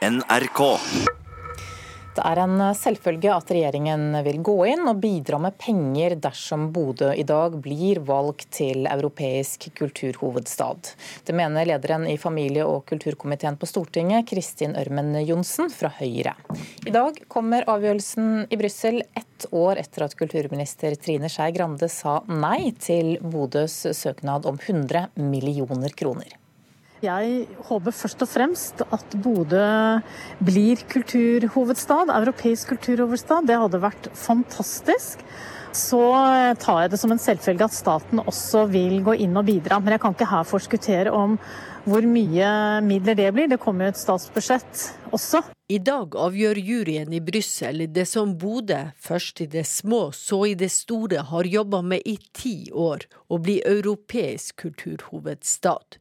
NRK. Det er en selvfølge at regjeringen vil gå inn og bidra med penger dersom Bodø i dag blir valgt til europeisk kulturhovedstad. Det mener lederen i familie- og kulturkomiteen på Stortinget, Kristin Ørmen Johnsen fra Høyre. I dag kommer avgjørelsen i Brussel ett år etter at kulturminister Trine Skei Grande sa nei til Bodøs søknad om 100 millioner kroner. Jeg håper først og fremst at Bodø blir kulturhovedstad, europeisk kulturhovedstad. Det hadde vært fantastisk. Så tar jeg det som en selvfølge at staten også vil gå inn og bidra. Men jeg kan ikke her forskuttere om hvor mye midler det blir. Det kommer jo et statsbudsjett også. I dag avgjør juryen i Brussel det som Bodø, først i det små, så i det store, har jobba med i ti år, å bli europeisk kulturhovedstad.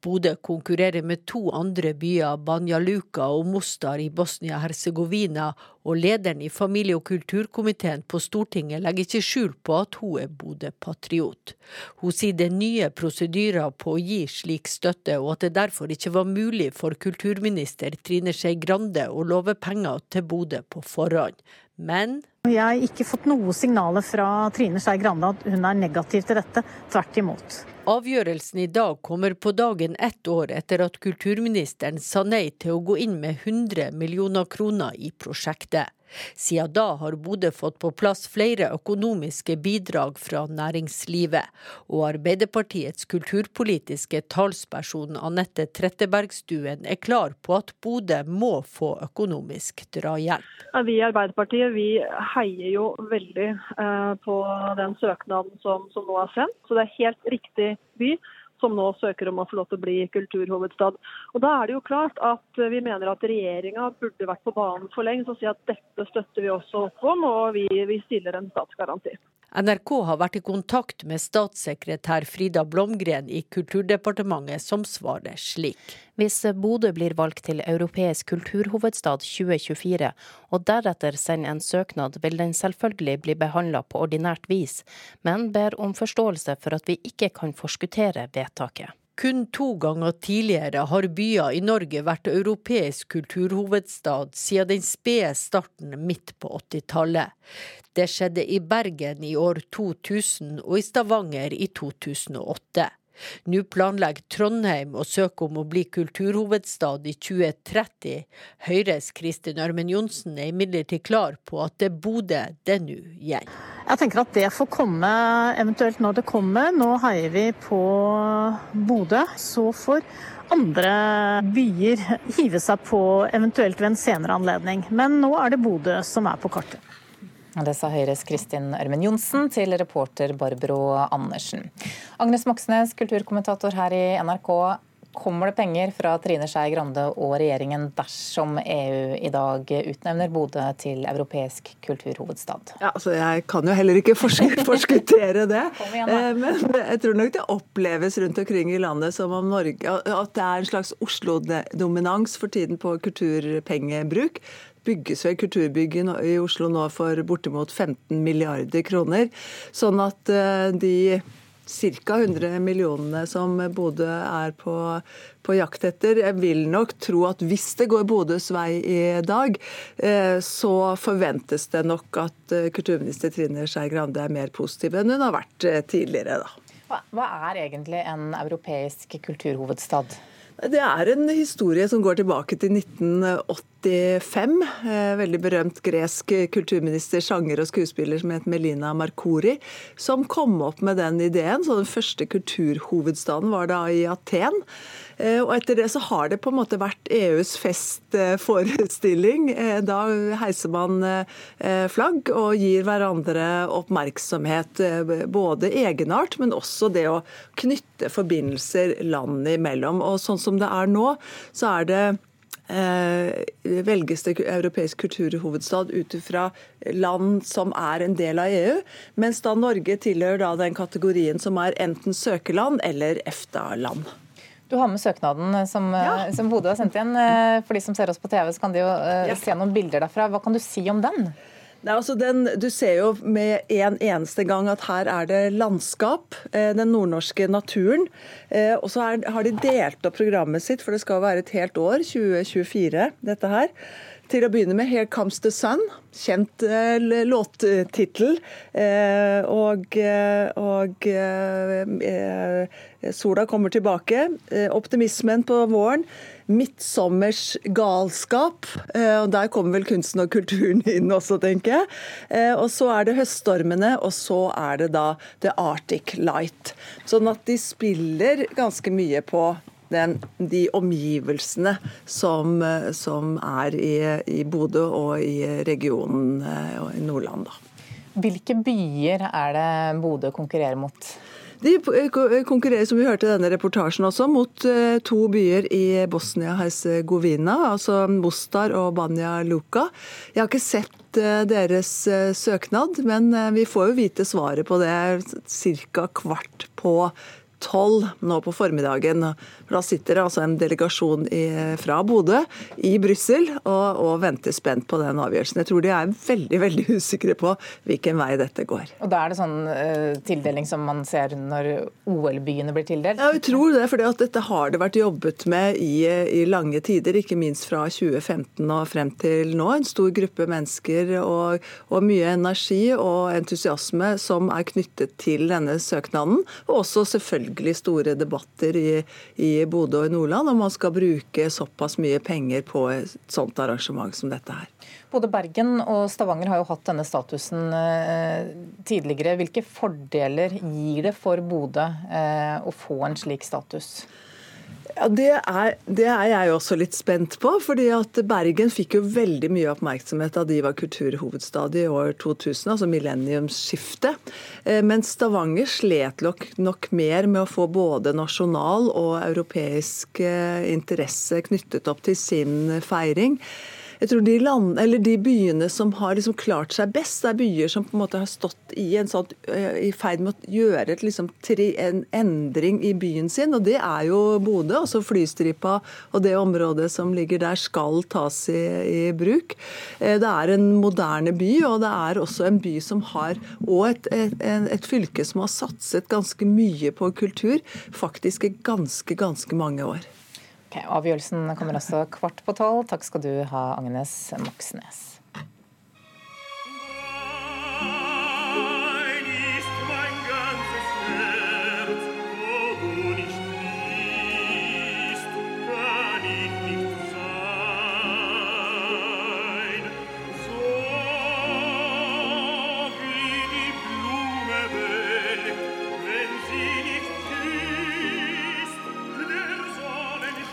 Bodø konkurrerer med to andre byer, Banja Luka og Mostar i Bosnia-Hercegovina, og lederen i familie- og kulturkomiteen på Stortinget legger ikke skjul på at hun er Bodø-patriot. Hun sier det er nye prosedyrer på å gi slik støtte, og at det derfor ikke var mulig for kulturminister Trine Skei Grande å love penger til Bodø på forhånd. Men Jeg har ikke fått noe signaler fra Trine Skei Grande at hun er negativ til dette. Tvert imot. Avgjørelsen i dag kommer på dagen ett år etter at kulturministeren sa nei til å gå inn med 100 millioner kroner i prosjektet. Siden da har Bodø fått på plass flere økonomiske bidrag fra næringslivet, og Arbeiderpartiets kulturpolitiske talsperson Anette Trettebergstuen er klar på at Bodø må få økonomisk drahjelp. Vi i Arbeiderpartiet vi heier jo veldig eh, på den søknaden som, som nå er sendt, så det er helt riktig by som nå søker om å få lov til å bli kulturhovedstad. Og Da er det jo klart at vi mener at regjeringa burde vært på banen for lengst og si at dette støtter vi også opp om, og vi, vi stiller en statsgaranti. NRK har vært i kontakt med statssekretær Frida Blomgren i Kulturdepartementet, som svarer slik. Hvis Bodø blir valgt til europeisk kulturhovedstad 2024, og deretter sender en søknad, vil den selvfølgelig bli behandla på ordinært vis, men ber om forståelse for at vi ikke kan forskuttere vedtaket. Kun to ganger tidligere har byer i Norge vært europeisk kulturhovedstad siden den spede starten midt på 80-tallet. Det skjedde i Bergen i år 2000 og i Stavanger i 2008. Nå planlegger Trondheim å søke om å bli kulturhovedstad i 2030. Høyres Kristin Ørmen Johnsen er imidlertid klar på at det er Bodø det nå gjelder. Jeg tenker at det får komme eventuelt når det kommer. Nå heier vi på Bodø. Så får andre byer hive seg på eventuelt ved en senere anledning. Men nå er det Bodø som er på kartet. Det sa Høyres Kristin Ørmen Johnsen til reporter Barbro Andersen. Agnes Moxnes, kulturkommentator her i NRK. Kommer det penger fra Trine Skei Grande og regjeringen dersom EU i dag utnevner Bodø til europeisk kulturhovedstad? Ja, altså Jeg kan jo heller ikke forskuttere det. Eh, men jeg tror nok det oppleves rundt omkring i landet som om Norge, at det er en slags Oslo-dominans for tiden på kulturpengebruk bygges vel kulturbygg i Oslo nå for bortimot 15 milliarder kroner. Sånn at eh, de ca. 100 millionene som Bodø er på, på, jakt etter. Jeg vil nok tro at hvis det går Bodøs vei i dag, eh, så forventes det nok at eh, kulturminister Trine Skei Grande er mer positiv enn hun har vært tidligere. Da. Hva er egentlig en europeisk kulturhovedstad? Det er en historie som går tilbake til 1985. Eh, veldig berømt gresk kulturminister, sanger og skuespiller som het Melina Markori, som kom opp med den ideen. Så den første kulturhovedstaden var da i Aten. Eh, og etter det så har det på en måte vært EUs festforestilling. Eh, da heiser man flagg og gir hverandre oppmerksomhet. Både egenart, men også det å knytte forbindelser land imellom. Og sånn som det er nå, så er det velges det europeisk kulturhovedstad ut fra land som er en del av EU, mens da Norge tilhører da den kategorien som er enten søkerland eller EFTA-land. Du har med søknaden eh, som, eh, ja. som Bodø har sendt inn. Eh, for de som ser oss på TV, så kan de jo ja. se noen bilder derfra. Hva kan du si om den? Nei, altså den, du ser jo med en eneste gang at her er det landskap, eh, den nordnorske naturen. Eh, og så har de delt opp programmet sitt, for det skal være et helt år, 2024, dette her. Til å begynne med 'Here Comes the Sun', kjent eh, låttittel. Eh, og, eh, og eh, sola kommer tilbake. optimismen på våren. Midtsommers galskap. og Der kommer vel kunsten og kulturen inn også, tenker jeg. og så er det høststormene, og så er det da The Arctic Light. Sånn at de spiller ganske mye på den, de omgivelsene som, som er i, i Bodø og i regionen eh, og i Nordland. Da. Hvilke byer er det Bodø konkurrerer mot? De konkurrerer, som vi hørte i denne reportasjen også, mot eh, to byer i Bosnia-Hercegovina, altså Mostar og Banja Luka. Jeg har ikke sett eh, deres søknad, men vi får jo vite svaret på det ca. kvart på tolv nå på formiddagen. For da sitter det altså en delegasjon i, fra Bodø i Brussel og, og, venter spent på den avgjørelsen. Jeg tror de er veldig veldig usikre på hvilken vei dette går. Og Da er det sånn uh, tildeling som man ser når OL-byene blir tildelt? Ja, vi tror det. For dette har det vært jobbet med i, i, lange tider, ikke minst fra 2015 og frem til nå. En stor gruppe mennesker og, og mye energi og entusiasme som er knyttet til denne søknaden. Og også selvfølgelig selvfølgelig store debatter i, i Bodø og i Nordland om man skal bruke såpass mye penger på et sånt arrangement som dette her. Både Bergen og Stavanger har jo hatt denne statusen eh, tidligere. Hvilke fordeler gir det for Bodø eh, å få en slik status? Ja, det er, det er, jeg også litt spent på. fordi at Bergen fikk jo veldig mye oppmerksomhet da de var kulturhovedstad i år 2000, altså millenniumsskiftet. Eh, men Stavanger slet nok, nok, mer med å få både nasjonal og europeisk eh, interesse knyttet opp til sin feiring jeg tror de, land, de byene som har liksom klart seg best, er byer som på en måte har stått i, en sånn, eh, i ferd med å gjøre et, liksom, en endring i byen sin. og Det er jo Bodø. Også Flystripa og det området som ligger der, skal tas i, i bruk. Eh, det er en moderne by, og det er også en by som har og et, et, et fylke som har satset ganske mye på kultur, faktisk i ganske, ganske mange år. Okay, avgjørelsen kommer også kvart på tolv. Takk skal du ha, Agnes Moxnes.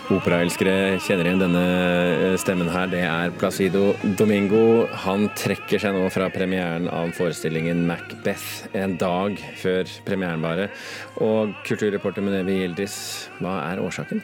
Operaelskere kjenner igjen denne eh, stemmen her. Det er Placido Domingo. Han trekker seg nå fra premieren av forestillingen Macbeth en dag før premieren bare. Og kulturreporter Munevi Gildis, hva er årsaken?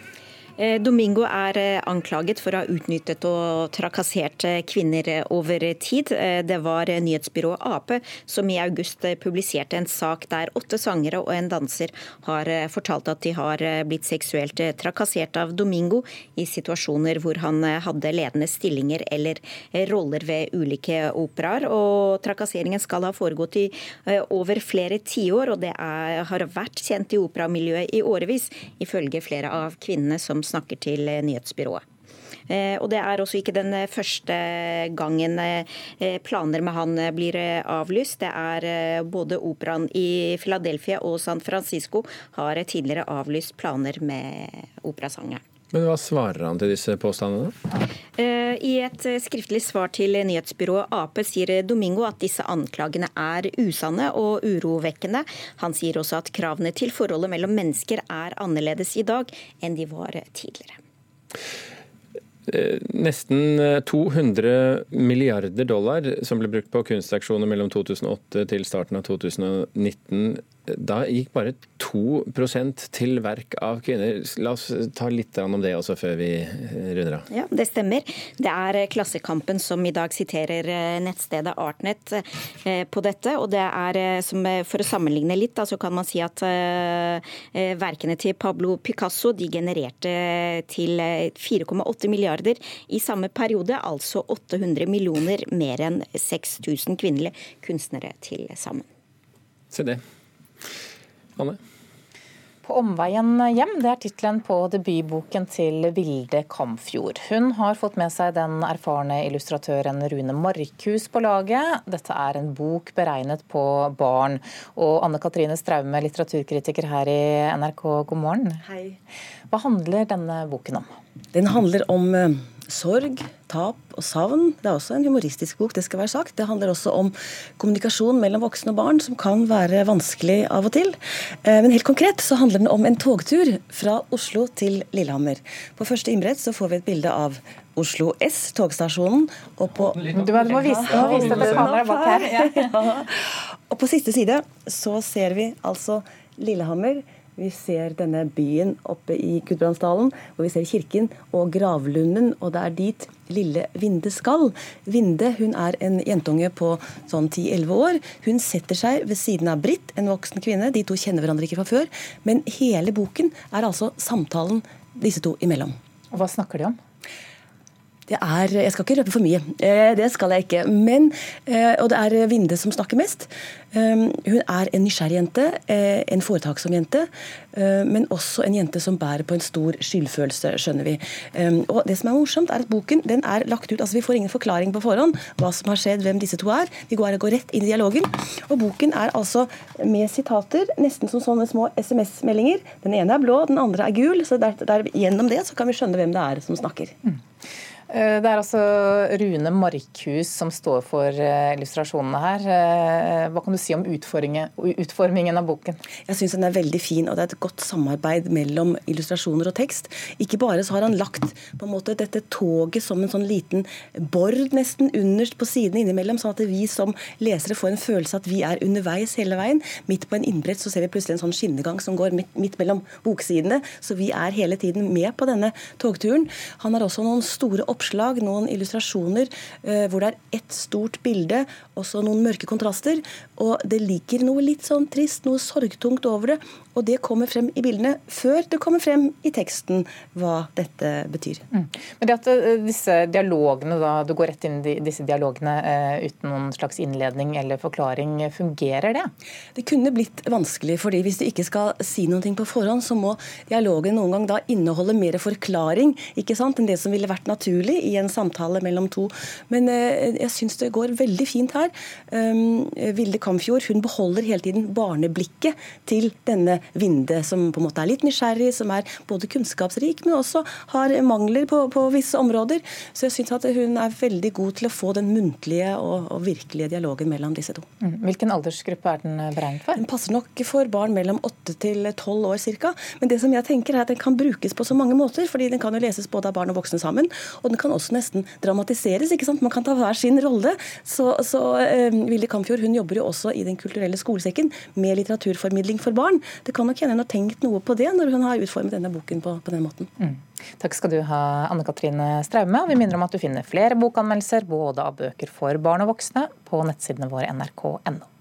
Eh, Domingo er eh, anklaget for å ha utnyttet og trakassert eh, kvinner over tid. Det var nyhetsbyrået Ap som i august publiserte en sak der åtte sangere og en danser har fortalt at de har blitt seksuelt trakassert av Domingo i situasjoner hvor han hadde ledende stillinger eller roller ved ulike operaer. Og trakasseringen skal ha foregått i over flere tiår, og det er, har vært kjent i operamiljøet i årevis, ifølge flere av kvinnene som snakker til eh, nyhetsbyrået. Eh, og Det er også ikke den eh, første gangen planer med han blir avlyst. Det er både operaen i Philadelphia og San Francisco har tidligere avlyst planer med operasangeren. Men Hva svarer han til disse påstandene? I et skriftlig svar til nyhetsbyrået Ap sier Domingo at disse anklagene er usanne og urovekkende. Han sier også at kravene til forholdet mellom mennesker er annerledes i dag enn de var tidligere. Eh, nesten 200 milliarder dollar som ble brukt på kunstaksjoner mellom 2008 til starten av 2019 da gikk bare 2% til verk av kvinner. La oss ta litt om det også før vi runder av. Ja, Det stemmer. Det er Klassekampen som i dag siterer nettstedet Artnet på dette. og det er, For å sammenligne litt, så kan man si at verkene til Pablo Picasso de genererte til 4,8 milliarder i samme periode, altså 800 millioner mer enn 6000 kvinnelige kunstnere til sammen. Se det. Anne? På omveien hjem, det er tittelen på debutboken til Vilde Kamfjord. Hun har fått med seg den erfarne illustratøren Rune Markhus på laget. Dette er en bok beregnet på barn. Og Anne Katrine Straume, litteraturkritiker her i NRK, god morgen. Hei. Hva handler denne boken om? Den handler om eh, sorg, tap og savn. Det er også en humoristisk bok, det skal være sagt. Det handler også om kommunikasjon mellom voksne og barn, som kan være vanskelig av og til. Eh, men helt konkret så handler den om en togtur fra Oslo til Lillehammer. På første innbrett så får vi et bilde av Oslo S, togstasjonen. Og på, du må vise, du må vise det kameraet bak her. Ja. Og på siste side så ser vi altså Lillehammer vi ser denne byen oppe i Gudbrandsdalen, og vi ser kirken og gravlunden, og det er dit lille Vinde skal. Vinde hun er en jentunge på sånn 10-11 år. Hun setter seg ved siden av Britt, en voksen kvinne. De to kjenner hverandre ikke fra før. Men hele boken er altså samtalen disse to imellom. Og Hva snakker de om? Det er, Jeg skal ikke røpe for mye, eh, det skal jeg ikke. Men, eh, og det er Vinde som snakker mest. Um, hun er en nysgjerrig jente, eh, en foretaksom jente, men også en jente som bærer på en stor skyldfølelse, skjønner vi. Og det som er morsomt, er at boken den er lagt ut, altså vi får ingen forklaring på forhånd hva som har skjedd, hvem disse to er. Vi går, går rett inn i dialogen. Og boken er altså med sitater, nesten som sånne små SMS-meldinger. Den ene er blå, den andre er gul, så der, der, gjennom det så kan vi skjønne hvem det er som snakker. Mm. Eh, det er altså Rune Markhus som står for eh, illustrasjonene her. Eh, hva kan du si om utformingen av boken? Jeg syns den er veldig fin, og det er et godt samarbeid mellom illustrasjoner og tekst. Ikke bare så har han lagt på en måte dette toget som en sånn liten bord nesten underst på siden innimellom, sånn at vi som lesere får en følelse at vi er underveis hele veien. Midt på en innbrett så ser vi plutselig en sånn skinnegang som går midt, midt mellom boksidene, så vi er hele tiden med på denne togturen. Han har også noen store oppgaver oppslag, noen illustrasjoner eh, hvor det er ett stort bilde, også noen mørke kontraster. Og det ligger noe litt sånn trist, noe sorgtungt over det. Og det kommer frem i bildene før det kommer frem i teksten hva dette betyr. Mm. Men det at eh, disse dialogene, da, du går rett inn i disse dialogene eh, uten noen slags innledning eller forklaring, fungerer det? Det kunne blitt vanskelig, fordi hvis du ikke skal si noe på forhånd, så må dialogen noen gang da inneholde mer forklaring ikke sant, enn det som ville vært naturlig i en samtale mellom to. Men uh, jeg syns det går veldig fint her. Um, Vilde Kamfjord hun beholder hele tiden barneblikket til denne Vinde, som på en måte er litt nysgjerrig, som er både kunnskapsrik, men også har mangler på, på visse områder. Så jeg syns at hun er veldig god til å få den muntlige og, og virkelige dialogen mellom disse to. Mm. Hvilken aldersgruppe er den beregnet for? Den passer nok for barn mellom 8 til 12 år ca. Men det som jeg tenker er at den kan brukes på så mange måter, fordi den kan jo leses både av barn og voksne sammen. Og den kan også nesten dramatiseres. ikke sant? Man kan ta hver sin rolle. Så, så eh, Vilde Kamfjord hun jobber jo også i Den kulturelle skolesekken med litteraturformidling for barn. Det kan nok hende hun har tenkt noe på det når hun har utformet denne boken på, på den måten. Mm. Takk skal du ha, Anne Katrine Straume. Vi minner om at du finner flere bokanmeldelser, både av bøker for barn og voksne, på nettsidene våre nrk.no.